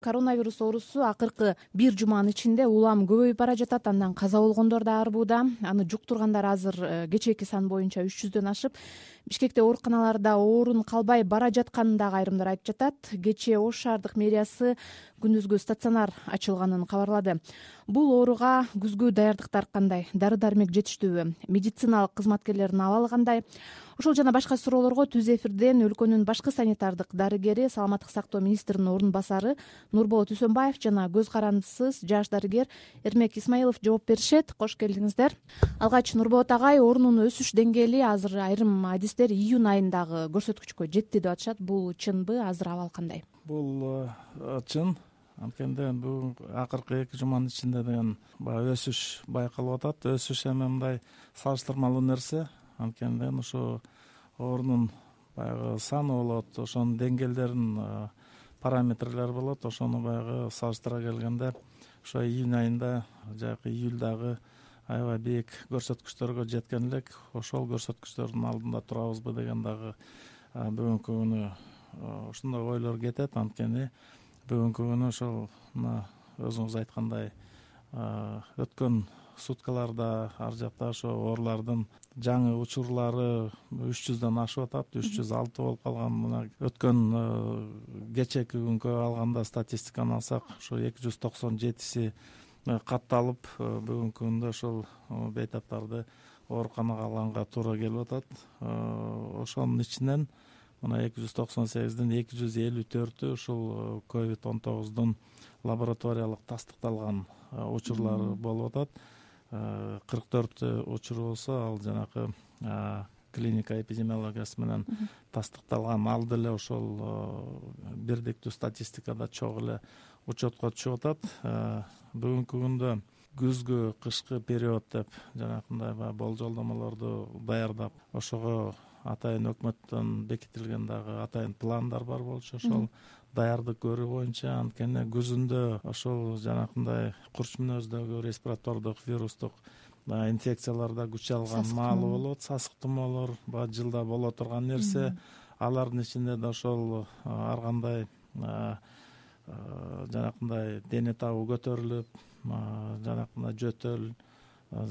коронавирус оорусу акыркы бир жуманын ичинде улам көбөйүп бара жатат андан каза болгондор да арбууда аны жуктургандар азыр э, кечээки сан боюнча үч жүздөн ашып бишкекте ооруканаларда орун калбай бара жатканын дагы айрымдар айтып жатат. Кечээ ош шаардык мэриясы күндүзгү стационар ачылганын кабарлады. Бул ооруга күзгү даярдыктар кандай? Дары дармек жетиштүүбү? Медициналык кызматкерлердин абалы кандай ушул жана башка суроолорго түз эфирден өлкөнүн башкы санитардык дарыгери саламаттык сактоо министринин орун басары нурболот үсөнбаев жана көз карандысыз жаш дарыгер эрмек исмаилов жооп беришет. Кош келиңиздер алгач нурболот агай оорунун өсүш деңгээли азыр айрым адистер июнь айындагы көрсөткүчкө жетти деп атышат. Бул чынбы азыр абал кандай? Бул э, чын. Анткенде бул акыркы эки жуманын ичинде деген баягы өсүш байкалып атат. Өсүш эми мындай салыштырмалуу нерсе анткени ушу оорунун баягы саны болот ошонун деңгээлдерин параметрлери болот ошону баягы салыштыра келгенде ошо июнь айында жайкы июльдагы аябай бийик көрсөткүчтөргө жеткен элек ошол көрсөткүчтөрдүн алдында турабызбы деген дагы бүгүнкү күнү ушундай ойлор кетет. Анткени бүгүнкү күнү ошол мына өзүңүз айткандай өткөн суткаларда ар жакта ошо оорулардын жаңы учурлары үч жүздөн ашып атат үч жүз алты болуп калган. Мына өткөн кечээки күнгө алганда статистиканы алсак ушу эки жүз токсон жетиси катталып бүгүнкү күндө ошол бейтаптарды ооруканага алганга туура келип атат. Ошонун ичинен мына эки жүз токсон сегиздин эки жүз элүү төртү ушул э, ковид он тогуздун лабораториялык тастыкталган э, учурлары болуп атат. э, кырк төрт учуру болсо ал жанагы клиника эпидемиологиясы менен тастыкталган. Ал деле ошол бирдиктүү статистикада чогуу эле учетко түшүп атат. Бүгүнкү күндө күзгү кышкы период деп жанагындай баягы болжолдомолорду даярдап ошого атайын өкмөттөн бекитилген дагы атайын пландар бар болчу ошол даярдык көрүү боюнча анткени күзүндө ошол жанакындай курч мүнөздөгү респиратордук вирустук инфекциялар да күч алган маалы болот сасык тумоолор баягы жылда боло турган нерсе алардын ичинде да ошол ар кандай жанакындай дене табы көтөрүлүп жанакындай жөтөл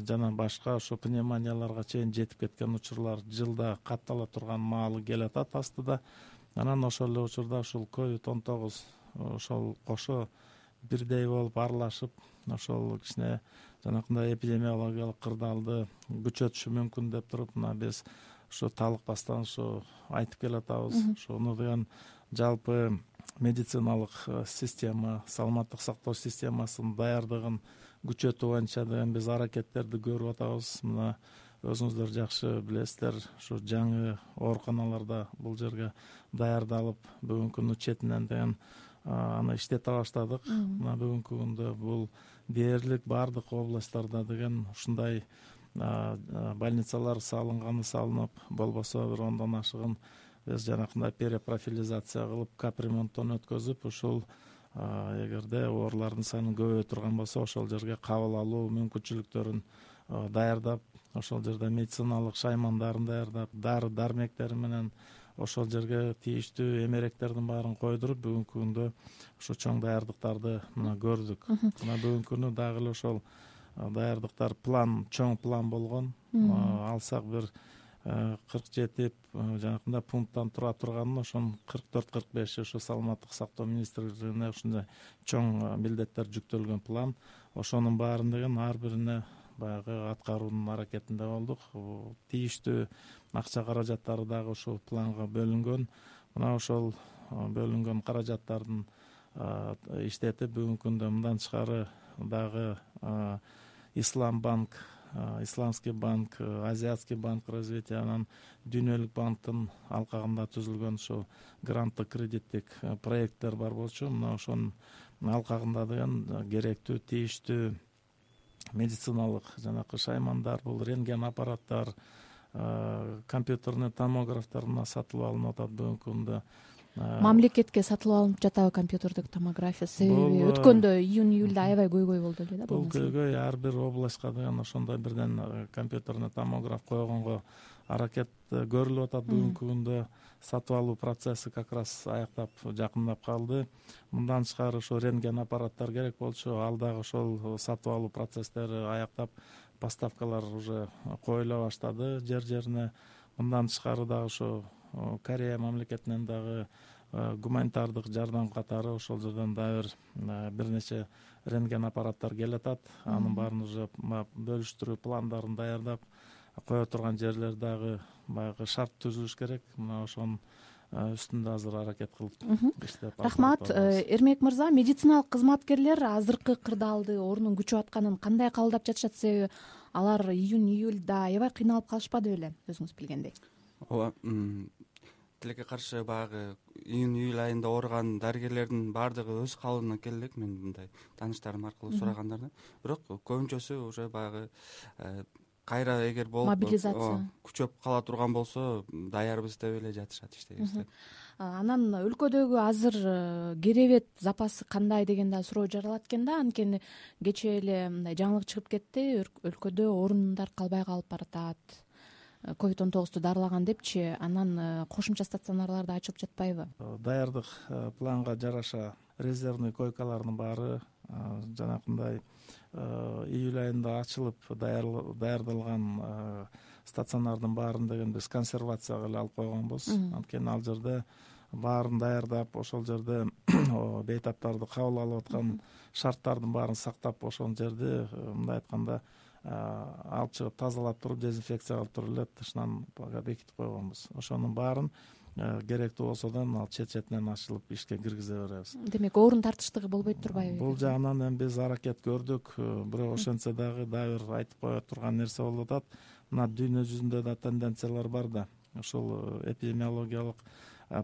жана башка ошо пневмонияларга чейин жетип кеткен учурлар жылда каттала турган маалы келатат астыда анан ошол эле учурда ушул ковид он тогуз ошол кошо бирдей болуп аралашып ошол кичине жанакындай эпидемиологиялык кырдаалды күчөтүшү мүмкүн деп туруп мына биз ушу талыкпастан ушу айтып келатабыз. Ошону деген жалпы медициналык э, система саламаттык сактоо системасынын даярдыгын күчөтүү боюнча деген биз аракеттерди көрүп атабыз. Мына өзүңүздөр жакшы билесиздер. Ушу жаңы ооруканаларда бул жерге даярдалып бүгүнкү күнү четинен деген аны иштете баштадык. Мына бүгүнкү күндө бул дээрлик баардык областтарда деген ушундай больницалар салынганы салынып болбосо бир ондон ашыгын биз жанакындай перепрофилизация кылып капремонттон өткөзүп ушул эгерде оорулардын саны көбөйө турган болсо ошол жерге кабыл алуу мүмкүнчүлүктөрүн даярдап ошол жерде медициналык шаймандарын даярдап дары дармектери менен ошол жерге тийиштүү эмеректердин баарын койдуруп бүгүнкү күндө ушу чоң даярдыктарды мына көрдүк. Мына бүгүнкү күнү дагы эле ошол даярдыктар план чоң план болгон. Алсак бир кырк жети жанакындай пункттан тура турганын ошонун кырк төрт кырк беши ушу саламаттык сактоо министрлигине ушундай чоң милдеттер жүктөлгөн план. Ошонун баарын деген ар бирине баягы аткаруунун аракетинде болдук. Тийиштүү акча каражаттары дагы ушул планга бөлүнгөн. Мына ошол бөлүнгөн каражаттардын иштетип бүгүнкү күндө мындан тышкары дагы ислам банк исламский банк азиатский банк развития анан дүйнөлүк банктын алкагында түзүлгөн ушул гранттык кредиттик проекттер бар болчу. Мына ошонун алкагында деген керектүү тийиштүү медициналык жанакы шаймандар бул рентген аппараттар компьютерный томографтар мына сатылып алынып атат бүгүнкү күндө. Мамлекетке сатылып алынып жатабы компьютердик томография себеби өткөндө июнь июльда аябай көйгөй болду эле да бул көйгөй ар бир областка деген ошондой бирден компьютерный томограф койгонго аракет көрүлүп атат бүгүнкү күндө. Сатып алуу процесси как раз аяктап жакындап калды. Мындан тышкары ошо рентген аппараттар керек болчу. Ал дагы ошол сатып алуу процесстери аяктап поставкалар уже коюла баштады жер жерине. Мындан тышкары дагы ошо корея мамлекетинен дагы гуманитардык жардам катары ошол жерден дагы бир бир нече рентген аппараттар келатат. Анын баарын уже бөлүштүрүү пландарын даярдап кое турган жерлер дагы баягы шарт түзүлүш керек. Мына ошонун үстүндө азыр аракет кылып иштеп рахмат э, эрмек мырза медициналык кызматкерлер азыркы кырдаалды ордунун күчүп атканын кандай кабылдап жатышат себеби алар июнь июльда аябай кыйналып калышпады беле өзүңүз билгендей? Ооба тилекке каршы баягы июнь июль айында ооруган дарыгерлердин баардыгы өз калыбына келе элек мен мындай тааныштарым аркылуу сурагандарда бирок көбүнчөсү уже баягы э, кайра эгер болуп мобилизация. күчөп кала турган болсо даярбыз деп эле жатышат иштебизде анан өлкөдөгү азыр э, керебет запасы кандай деген дагы суроо жаралат экен да. Анткени кечээ эле мындай жаңылык чыгып кетти өлкөдө орундар калбай калып баратат. Э, ковид он тогузду дарылаган депчи. Анан э, кошумча стационарлар да ачылып жатпайбы. Даярдык планга жараша резервный койкалардын баары жанакындай июль айында ачылып даярдалган стационардын баарын деген биз консервацияга эле алып койгонбуз анткени ал жерде баарын даярдап ошол жерде бейтаптарды кабыл алып аткан шарттардын баарын сактап ошол жерди э, мындай айтканда алып чыгып тазалап туруп дезинфекция кылып туруп эле тышынан бекитип койгонбуз ошонун баарын керектүү болсо да ал чет четинен ачылып ишке киргизе беребиз. Демек орун тартыштыгы болбойт турбайбы бул жагынан эми биз аракет көрдүк. Э, бирок ошентсе дагы дагы бир айтып кое турган нерсе болуп атат. Мына дүйнө жүзүндө да тенденциялар бар да. Ушул э, эпидемиологиялык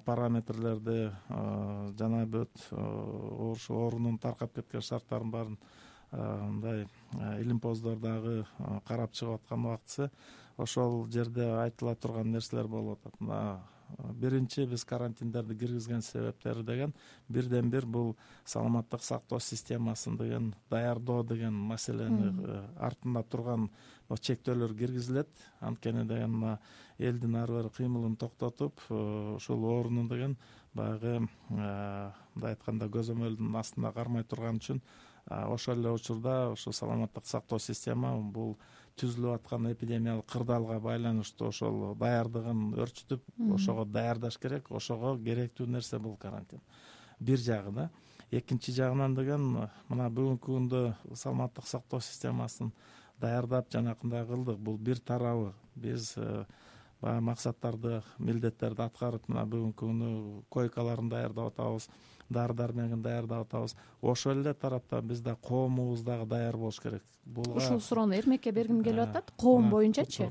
параметрлерди жана бүт ошо оорунун таркап кеткен шарттарын баарын мындай илимпоздор дагы карап чыгып аткан убактысы ошол жерде айтыла турган нерселер болуп атат. Мына биринчи биз карантиндерди киргизген себептери деген бирден бир бул саламаттык сактоо системасын деген даярдоо деген маселени э, артында турган чектөөлөр киргизилет. Анткени деген мына элдин ары бери кыймылын токтотуп э, ушул оорууну деген баягы э, мындай айтканда көзөмөлдүн астында кармай турган үчүн ошол эле учурда ушу саламаттык сактоо система бул түзүлүп аткан эпидемиялык кырдаалга байланыштуу ошол даярдыгын өөрчүтүп ошого даярдаш керек ошого керектүү нерсе бул карантин. Бир жагы да. Экинчи жагынан деген мына бүгүнкү күндө саламаттык сактоо системасын даярдап жанакындай кылдык. Бул бир тарабы. Биз э, баягы максаттарды милдеттерди аткарып мына бүгүнкү күнү койкаларын даярдап атабыз дары дармегин даярдап атабыз ошол эле тарапта биз да коомубуз дагы даяр болуш керек. Бул ушул суроону эрмекке бергим келип атат. Коом боюнчачы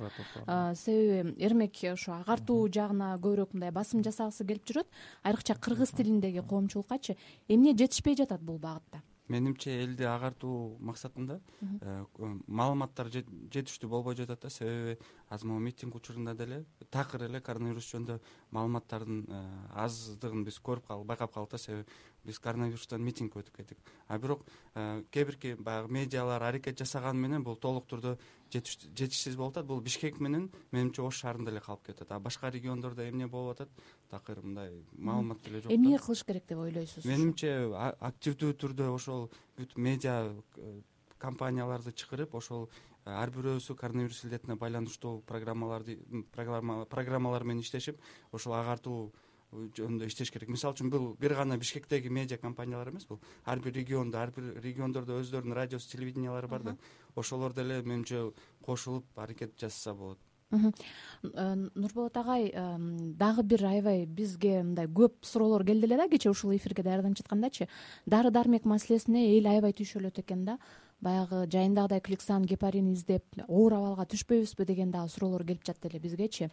себеби эрмек ошо агартуу жагына көбүрөөк мындай басым жасагысы келип жүрөт. Айрыкча кыргыз тилиндеги коомчулуккачы эмне жетишпей жатат бул багытта менимче элди агартуу максатында э, маалыматтар жетиштүү болбой жатат да. Себеби азыр могу митинг учурунда деле такыр эле коронавирус жөнүндө маалыматтардын э, аздыгын биз көрүп калдык байкап калдык да. Себеби биз коронавирустан митингге өтүп кеттик а бирок э, кээ бирки баягы медиалар аракет жасаганы менен бул толук түрдө жетишсиз болуп атат. Бул бишкек менен менимче ош шаарында эле калып кетип атат. А башка региондордо эмне болуп атат? Такыр мындай маалымат деле жок эмне кылыш керек деп ойлойсуз менимче активдүү түрдө ошол бүт медиа э, компанияларды чакырып ошол э, ар бирөөсү коронавирус илдетине байланыштуу программаларды программалар менен иштешип ошол агартуу жөнүндө иштеш керек. Мисалы үчүн бул бир гана бишкектеги медиа компаниялар эмес бул. Ар бир региондо ар бир региондордо өздөрүнүн радиосу телевидениялары бар да. Ошолор деле менимче кошулуп аракет жасаса болот. Э, нурболот агай дагы бир аябай бизге мындай көп суроолор келди эле да кечээ ушул эфирге даярданып жаткандачы дары дармек маселесине эл аябай түйшөлөт экен да. Баягы жайындагыдай кликсан гепарин издеп оор абалга түшпөйбүзбү деген дагы суроолор келип жатты эле бизгечи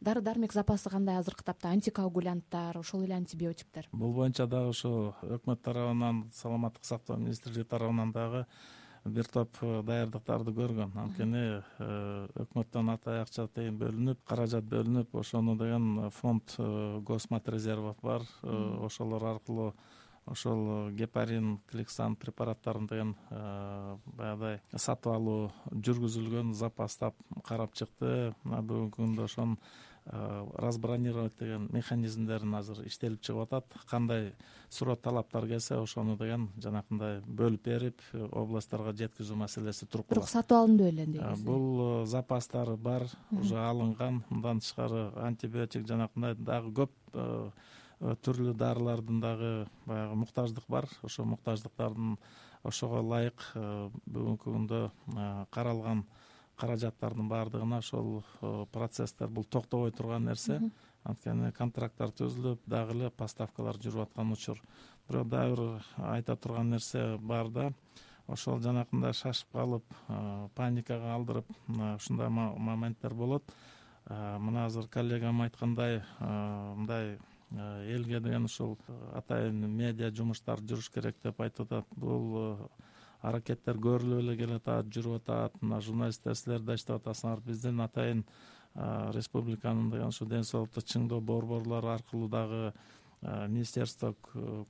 дары дармек запасы кандай азыркы тапта антикоагулянттар ошол эле антибиотиктер. Бул боюнча дагы ошо өкмөт тарабынан саламаттык сактоо министрлиги тарабынан дагы бир топ даярдыктарды көргөн. Анткени өкмөттөн атай акча тыйын бөлүнүп каражат бөлүнүп ошону деген фонд госмат резервов бар. Ошолор аркылуу ошол гепарин кликсан препараттарын деген баягыдай сатып алуу жүргүзүлгөн запастап карап чыкты. Мына бүгүнкү күндө ошонун разбронировать деген механизмдерин азыр иштелип чыгып атат. Кандай суроо талаптар келсе ошону деген жанакындай бөлүп берип областтарга жеткизүү маселеси туруп калат. Бирок сатып алынды беле негизи бул запастары бар уже алынган. Мындан тышкары антибиотик жанакындай дагы көп түрлүү дарылардын дагы баягы муктаждык бар. Ошол муктаждыктардын ошого ылайык бүгүнкү күндө каралган каражаттардын баардыгына ошол процесстер бул токтобой турган нерсе. Анткени контракттар түзүлүп дагы эле поставкалар жүрүп аткан учур. Бирок дагы бир айта турган нерсе бар да ошол жанакындай шашып калып паникага алдырып ушундай моменттер болот. Мына азыр коллегам айткандай мындай элге деген ушул атайын медиа жумуштар жүрүш керек деп айтып атат. Бул аракеттер көрүлүп эле келатат жүрүп атат. Мына журналисттер силер да иштеп атасыңар биздин атайын республиканын деген ушу ден соолукту чыңдоо борборлору аркылуу дагы министерство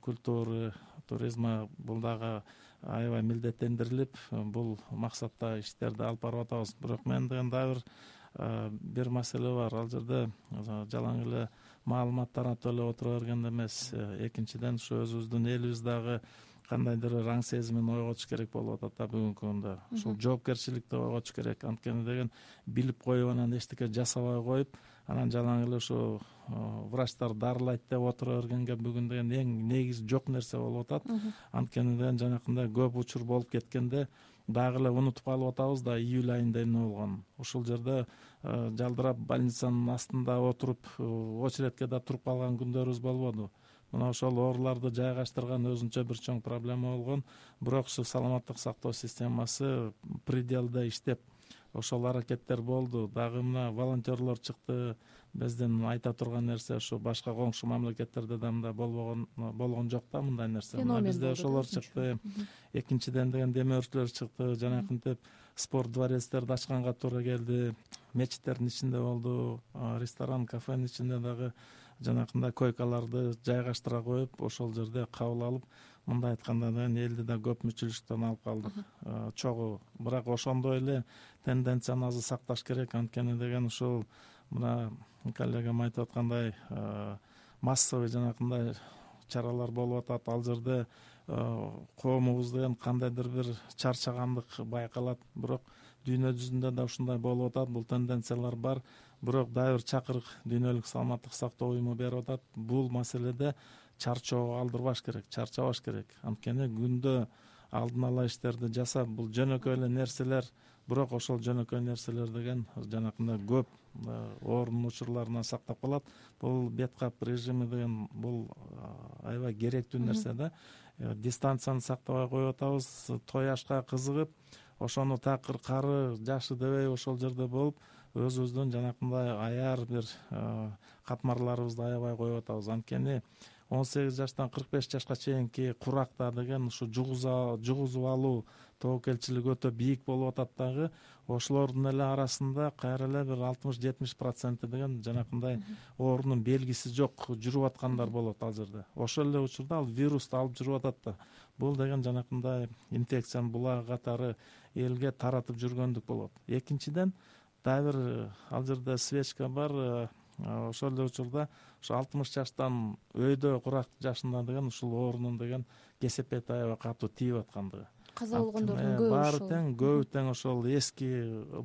культуры туризма бул дагы аябай милдеттендирилип бул максатта иштерди алып барып атабыз. Бирок мен деген дагы бир бир маселе бар. Ал жерде жалаң эле маалымат таратып эле отура бергенде эмес. Экинчиден ушу өзүбүздүн элибиз дагы кандайдыр бир аң сезимин ойготуш керек болуп атат да бүгүнкү күндө. Ушул жоопкерчиликти ойготуш керек. Анткени деген билип коюп анан эчтеке жасабай коюп анан жалаң эле ушу врачтар дарылайт деп отура бергенге бүгүн деген эң негизи жок нерсе болуп атат. Анткени деген жанакындай көп учур болуп кеткенде дагы эле унутуп калып атабыз да июль айында эмне болгонун ушул жерде жалдырап больницанын астында отуруп очередке да туруп калган күндөрүбүз болбодубу мына ошол ооруларды жайгаштырган өзүнчө бир чоң проблема болгон. Бирок ушу саламаттык сактоо системасы пределде иштеп ошол аракеттер болду. Дагы мына волонтерлор чыкты. Биздин айта турган нерсе ушу башка коңшу мамлекеттерде да мындай болбогон болгон жок да мындай нерсе. Мына бизде ошолор чыкты. Экинчиден деген демөөрчүлөр чыкты. Жанакынтип спорт дворецтерди ачканга туура келди. Мечиттердин ичинде болду? Ресторан кафенин ичинде дагы жанакындай койкаларды жайгаштыра коюп ошол жерде кабыл алып мындай айтканда деген элди да көп мүчүлүштүктөн алып калдык. Чогуу. Бирок ошондой эле тенденцияны азыр сакташ керек. Анткени деген ушул мына коллегам айтып аткандай массовый жанакындай чаралар болуп атат. Ал жерде коомубуз деген кандайдыр бир чарчагандык байкалат. Бирок дүйнө жүзүндө да ушундай болуп атат. Бул тенденциялар бар бирок дагы бир чакырык дүйнөлүк саламаттык сактоо уюму берип атат. Бул маселеде чарчоого алдырбаш керек чарчабаш керек. Анткени күндө алдын ала иштерди жасап бул жөнөкөй эле нерселер бирок ошол жөнөкөй нерселер деген жанакындай көп оорунун учурларынан сактап калат. Бул бет кап режими деген бул аябай керектүү нерсе да. Э, дистанцияны сактабай коюп атабыз той ашка кызыгып ошону такыр кары жашы дебей ошол жерде болуп өзүбүздүн жанакындай аяр бир катмарларыбызды аябай коюп атабыз. Анткени он сегиз жаштан кырк беш жашка чейинки куракта деген ушу жугузуп алуу тобокелчилиги өтө бийик болуп атат дагы ошолордун эле арасында кайра эле бир алтымыш жетимиш проценти деген жанакындай оорунун белгиси жок жүрүп аткандар болот ал жерде. Ошол эле учурда ал вирусту алып жүрүп атат да. Бул деген жанакындай инфекциянын булагы катары элге таратып жүргөндүк болот. Экинчиден дагы бир э, ал жерде свечка бар э, ошол эле учурда ушу алтымыш жаштан өйдө курак жашында деген ушул оорунун деген кесепети аябай катуу тийип аткандыгы. Каза болгондордун көбү баары тең көбү тең ошол эски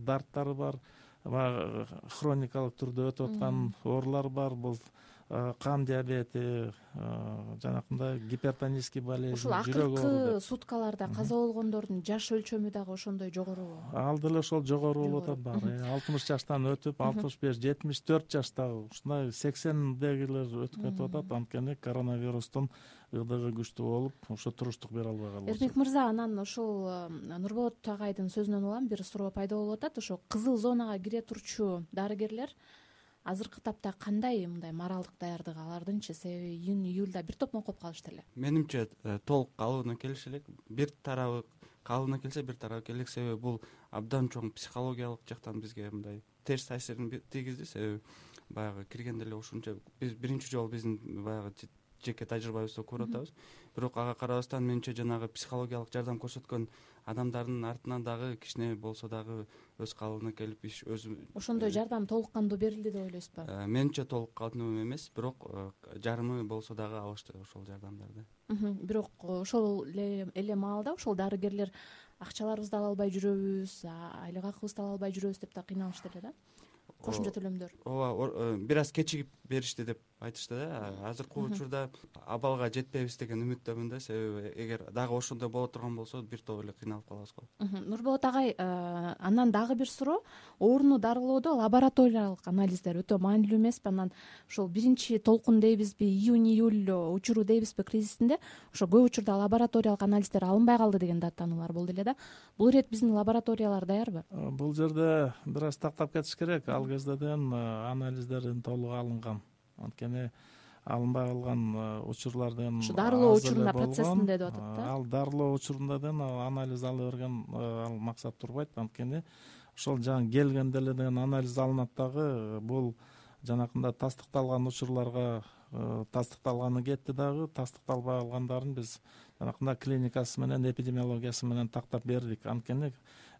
дарттары бар баягы хроникалык түрдө өтүп аткан оорулар бар. Бул Э, кан диабети э, жанакындай гипертонический болезнь ушул акыркы суткаларда каза болгондордун жаш өлчөмү дагы ошондой жогорубу ал деле ошол жогору болуп атат баары. Э, алтымыш жаштан өтүп алтымыш беш жетимиш төрт жаштагы ушундай сексендегилер өтүп кетип атат. Анткени коронавирустун ыдыгы күчтүү болуп ошо туруштук бере албай калып эрмек мырза анан ошол нурболот агайдын сөзүнөн улам бир суроо пайда болуп атат. Ошо кызыл зонага кире турчу дарыгерлер азыркы тапта кандай мындай моралдык даярдык алардынчы? Себеби июнь июльда бир топ моңкоп калышты эле менимче э, толук калыбына келиш элек бир тарабы калыбына келсе бир тарабы элек себеби бул абдан чоң психологиялык жактан бизге мындай терс таасирин тийгизди. Себеби баягы киргенде эле ушунча биз биринчи жолу биздин баягы жеке тажрыйбабызда көрүп атабыз. Бирок ага карабастан менимче жанагы психологиялык жардам көрсөткөн адамдардын артынан дагы кичине болсо дагы өз калыбына келип иш өзү ошондой жардам толук кандуу берилди деп ойлойсузбу э, менимче толук кандуу эмес бирок э, жарымы болсо дагы алышты ошол жардамдарды. Бирок ошол эле маалда ошол дарыгерлер акчаларыбызды ала албай жүрөбүз айлык акыбызды ала албай жүрөбүз деп да кыйналышты эле да? Кошумча төлөмдөр. ооба э, бир аз кечигип беришти деп айтышты да азыркы учурда абалга жетпейбиз деген үмүттөмүн да себеби эгер дагы ошондой боло турган болсо бир топ эле кыйналып калабыз го. Нурболот агай э, андан дагы бир суроо. Ооруну дарылоодо лабораториялык анализдер өтө маанилүү эмеспи анан ушул биринчи толкун дейбизби июнь июль учуру дейбизби кризисинде ошо көп учурда лабораториялык анализдер алынбай калды деген даттануулар болду эле да. Бул ирет биздин лабораториялар даярбы? Э, бул жерде бир аз тактап кетиш керек. Ал кезде деген анализдердин толугу алынган анткени алынбай калган э, учурлар деген ушу дарылоо учурунда процессинде деп атат да. ал дарылоо учурунда деген анализ ала берген э, ал максат турбайт. Анткени ошол жаңы келгенде эле деген анализ алынат дагы э, бул жанакындай тастыкталган учурларга тастыкталганы кетти дагы тастыкталбай калгандарын биз жанакындай клиникасы менен эпидемиологиясы менен тактап бердик. Анткени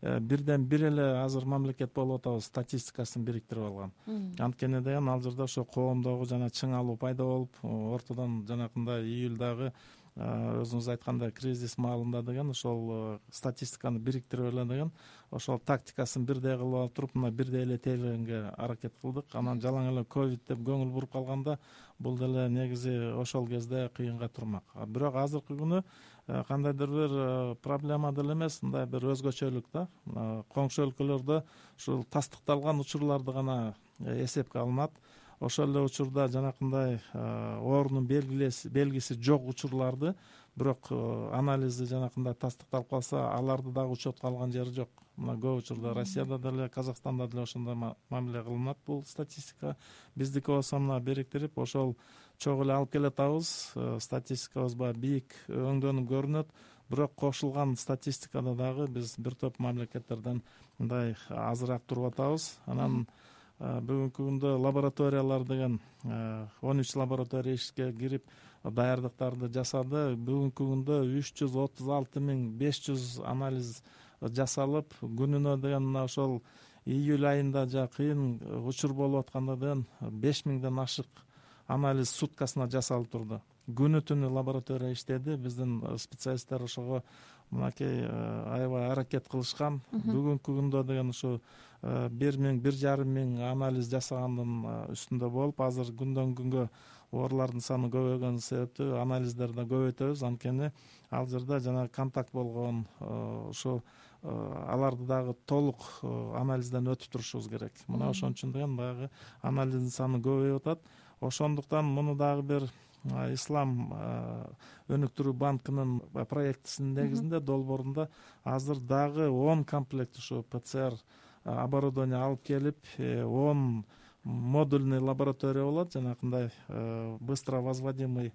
Э, бирден бир эле азыр мамлекет болуп атабыз статистикасын бириктирип алган. Анткени деген ал жерде ошо коомдогу жана чыңалуу пайда болуп ортодон жанакындай июльдагы өзүңүз айткандай кризис маалында деген ошол статистиканы бириктирип эле деген ошол тактикасын бирдей кылып алып туруп мына бирдей эле тейлегенге аракет кылдык. Анан жалаң эле ковид деп көңүл буруп калганда бул деле негизи ошол кезде кыйынга турмак. Бирок азыркы күнү Э, кандайдыр бир э, проблема деле эмес мындай бир өзгөчөлүк да. Коңшу өлкөлөрдө ушул тастыкталган учурларды гана э, эсепке алынат ошол эле учурда жанакындай оорунун белгиси жок учурларды бирок анализи жанакындай тастыкталып калса аларды дагы учетко алган жери жок. Мына көп учурда россияда деле казакстанда деле ошондой мамиле кылынат бул статистика. Биздики болсо мына бириктирип ошол чогуу эле алып келатабыз. Э, статистикабыз баягы бийик өңдөнүп көрүнөт. Бирок кошулган статистикада дагы биз бир топ мамлекеттерден мындай азыраак туруп атабыз. Анан бүгүнкү күндө лабораториялар деген он үч лаборатория ишке кирип даярдыктарды жасады. Бүгүнкү күндө үч жүз отуз алты миң беш жүз анализ жасалып күнүнө деген мына ошол июль айында жана кыйын учур болуп атканда деген беш миңден ашык анализ суткасына жасалып турду. Күнү түнү лаборатория иштеди. Биздин специалисттер ошого мынакей э, аябай аракет кылышкан бүгүнкү күндө деген ушу э, бир миң бир жарым миң анализ жасагандын үстүндө болуп азыр күндөн күнгө оорулардын саны көбөйгөн себептүү анализдерди да көбөйтөбүз. Анткени ал жерде жанагы контакт болгон ушу аларды дагы толук анализден өтүп турушубуз керек. Мына ошон үчүн деген баягы анализдин саны көбөйүп атат. Ошондуктан муну дагы бир ислам өнүктүрүү банкынын проектисинин негизинде долбоорунда азыр дагы он комплект ушу пцр оборудование алып келип э, он модульный лаборатория болот жанакындай э, быстро возводимый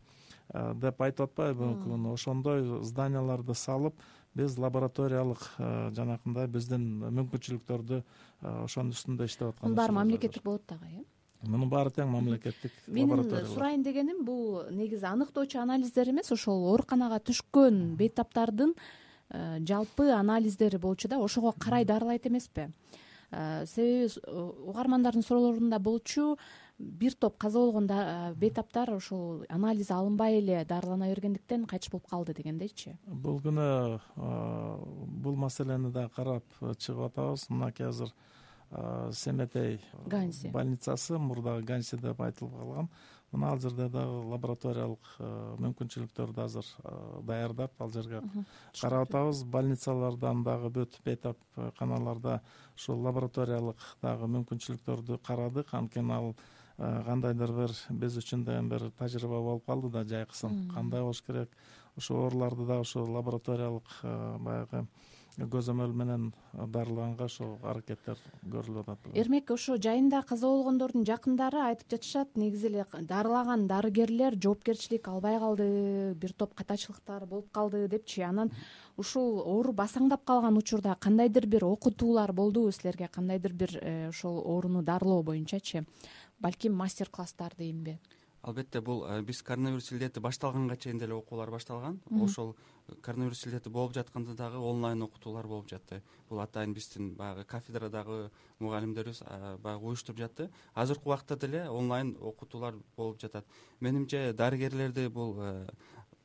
э, деп айтып атпайбы. Бүгүнкү ошондой зданияларды салып биз лабораториялык жанакындай биздин мүмкүнчүлүктөрдү ошонун үстүндө иштеп аткан мунун баары мамлекеттик болот дагы э мунун баары тең мамлекеттик менин сурайын дегеним бул негизи аныктоочу анализдер эмес ошол ооруканага түшкөн бейтаптардын э, жалпы анализдери болчу да ошого карай дарылайт эмеспи. Э, себеби угармандардын суроолорунда болчу бир топ каза болгон э, бейтаптар ошол анализ алынбай эле дарылана бергендиктен кайтыш болуп калды дегендейчи. Бул күнү бул маселени да карап чыгып атабыз. Мынакей азыр семетей ганси. больницасы мурдагы ганси деп айтылып калган. Мына ал жерде дагы лабораториялык мүмкүнчүлүктөрдү азыр даярдап ал жерге карап атабыз. Больницалардан дагы бүт бейтапканаларда ушул лабораториялык дагы мүмкүнчүлүктөрдү карадык. Анткени ал кандайдыр бир биз үчүн деген бир тажрыйба болуп калды да жайкысын кандай болуш керек? Ошол ооруларды дагы ушу лабораториялык баягы көзөмөл менен дарылаганга ошо аракеттер көрүлүп атат эрмек ошо жайында каза болгондордун жакындары айтып жатышат. Негизи эле дарылаган дарыгерлер жоопкерчилик албай калды бир топ катачылыктар болуп калды депчи. Анан ушул оору басаңдап калган учурда кандайдыр бир окутуулар болдубу силерге кандайдыр бир э, ошол ооруну дарылоо боюнчачы. Балким мастер класстар дейинби албетте бул э, биз коронавирус илдети башталганга чейин деле окуулар башталган. Ошол коронавирус илдети болуп жатканда дагы онлайн окутуулар болуп жатты. Бул атайын биздин баягы кафедрадагы мугалимдерибиз баягы уюштуруп жатты. Азыркы убакта деле онлайн окутуулар болуп жатат. Менимче дарыгерлерди бул э,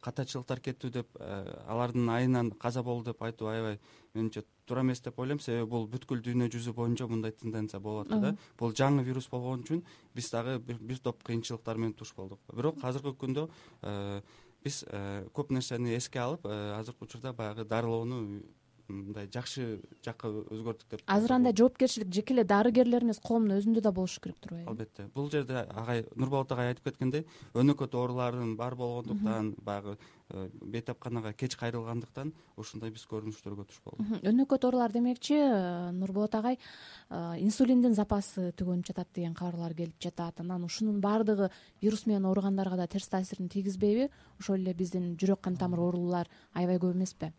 катачылыктар кетти деп э, алардын айынан каза болду деп айтуу аябай менимче туура эмес деп ойлойм. Себеби бул бүткүл дүйнө жүзү боюнча мындай тенденция болуп атат да. Бул жаңы вирус болгон үчүн биз дагы бир топ кыйынчылыктар менен туш болдук. Бирок азыркы күндө э, биз э, көп нерсени эске алып азыркы учурда баягы дарылоону мындай жакшы жакка өзгөрттүк деп азыр анда жоопкерчилик жеке эле дарыгерлер эмес коомдун өзүндө да болушу керек турбайбы албетте. Бул жерде агай нурболот агай айтып кеткендей өнөкөт оорулардын бар болгондуктан баягы э, бейтапканага кеч кайрылгандыктан ушундай биз көрүнүштөргө туш болдук. Өнөкөт оорулар демекчи э, нурболот агай э, инсулиндин запасы түгөнүп жатат деген кабарлар келип жатат. Анан ушунун баардыгы вирус менен ооругандарга да терс таасирин тийгизбейби. Ошол эле биздин жүрөк кан тамыр оорулуулар аябай көп эмеспи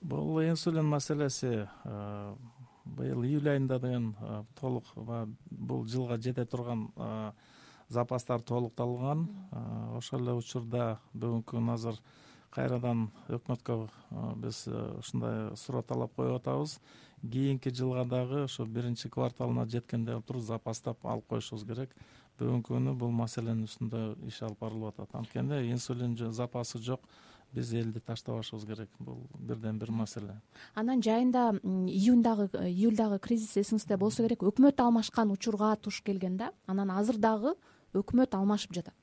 бул инсулин маселеси э, быйыл июль айында деген э, толук бул жылга жете турган э, запастар толукталган. Ошол эле учурда бүгүнкү күн азыр кайрадан өкмөткө биз ушундай суроо талап коюп атабыз. Кийинки жылга дагы ошо биринчи кварталына жеткенде туруп запастап алып коюшубуз керек. Бүгүнкү күнү бул маселенин үстүндө иш алып барылып атат. Анткени инсулин запасы жок биз элди таштабашыбыз керек бул бирден бир маселе. Анан жайында июньдагы июльдагы кризис эсиңизде болсо керек өкмөт алмашкан учурга туш келген да анан азыр дагы өкмөт алмашып жатат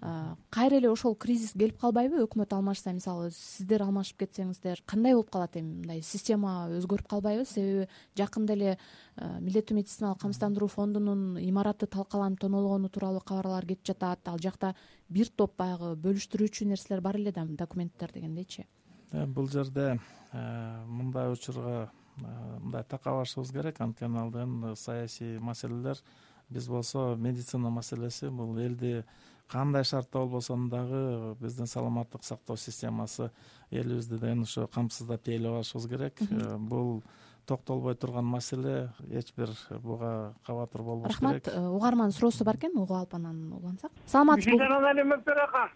кайра эле ошол кризис келип калбайбы? Өкмөт алмашса мисалы сиздер алмашып кетсеңиздер кандай болуп калат эми мындай система өзгөрүп калбайбы? Себеби жакында эле милдеттүү медициналык камсыздандыруу фондунун имараты талкаланып тонолгону тууралуу кабарлар кетип жатат. Ал жакта бир топ баягы бөлүштүрүүчү нерселер бар эле да документтер дегендейчи. Э, бул жерде э, мындай учурга э, мындай такабашыбыз керек. Анткени ал деген саясий маселелер биз болсо медицина маселеси бул элди кандай шартта болбосо дагы биздин саламаттык сактоо системасы элибизди деген ошо камсыздап тейлеп алышыбыз керек. Э, бул токтолбой турган маселе эч бир буга кабатыр болбош керек. Рахмат э, угармандын суроосу бар экен угуп алып анан улантсак саламатсызбы жанаган эместер ака.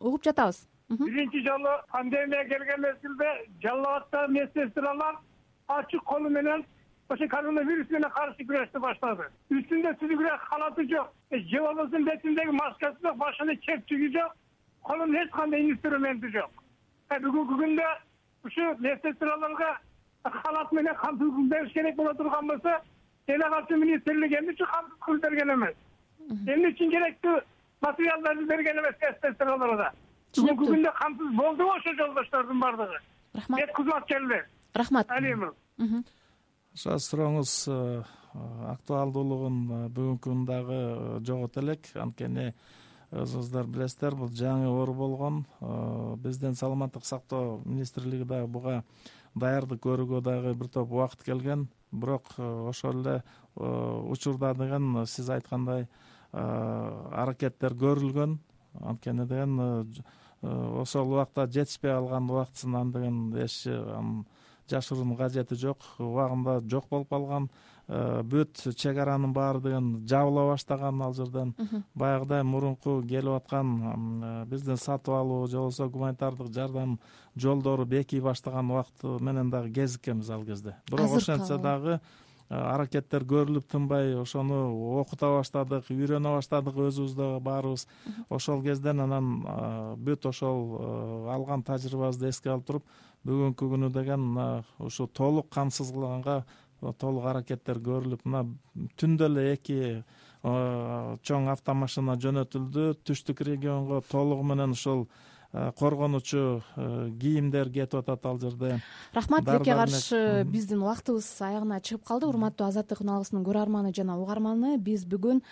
Угуп жатабыз. Биринчи жолу пандемия келген мезгилде жалал абадта медсестралар ачык колу менен ошо коронавирус менен каршы күрөштү баштады. Үстүндө түзүгүрөөк халаты жок. Э, же болбосо бетиндеги маскасы жок башына чептиги жок колунда эч кандай инструменти жок. Э, бүгүнкү күндө ушу медсестраларга халат менен камсыз бериш керек боло турган болсо делегация министрлиги эмне үчүн камсыз кылып берген эмес? Эмне үчүн керектүү материалдарды берген эмес медсестраларга? Бүгүнкү күндө камсыз болдубу ошо жолдоштордун баардыгы рахмат. Мед кызматкерлер. Рахмат. Алимов ошо сурооңуз э, актуалдуулугун э, бүгүнкү күн дагы э, жогото элек анткени өзүңүздөр билесиздер бул жаңы оору болгон. Биздин саламаттык сактоо министрлиги дагы буга даярдык көрүүгө дагы бир топ убакыт келген. Бирок ошол эле учурда деген сиз айткандай аракеттер көрүлгөн. Анткени деген ошол убакта жетишпей калган убактысынан деген эч жашыруунун кажети жок убагында жок болуп калган э, бүт чек аранын баары деген жабыла баштаган ал жерден. Баягыдай мурунку келип аткан э, биздин сатып алуу же болбосо гуманитардык жардам жолдору бекий баштаган убакыт менен дагы кезиккенбиз ал кезде. Бирок ошентсе дагы аракеттер көрүлүп тынбай ошону окута баштадык үйрөнө баштадык өзүбүз дагы баарыбыз ошол кезден анан бүт ошол алган тажрыйбабызды эске алып туруп бүгүнкү күнү деген мына ушу толук камсыздганга толук аракеттер көрүлүп мына түндө эле эки чоң автомашина жөнөтүлдү. Түштүк регионго толугу менен ушул коргонуучу кийимдер кетип атат ал жерде. Рахмат тилекке каршы биздин убактыбыз аягына чыгып калды. Урматтуу азаттык үн алгысынын көрөрманы жана угарманы биз бүгүн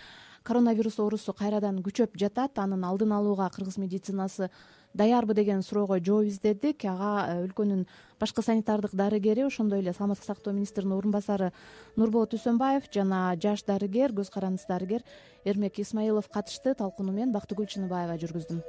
коронавирус оорусу кайрадан күчөп жатат. Анын алдын алууга кыргыз медицинасы даярбы деген суроого жооп издедик. Ага э, өлкөнүн башкы санитардык дарыгери ошондой эле саламаттык сактоо министринин орун басары нурболот үсөнбаев жана жаш дарыгер көз карандысы дарыгер эрмек исмаилов катышты талкууну мен бактыгүл чыныбаева жүргүздүм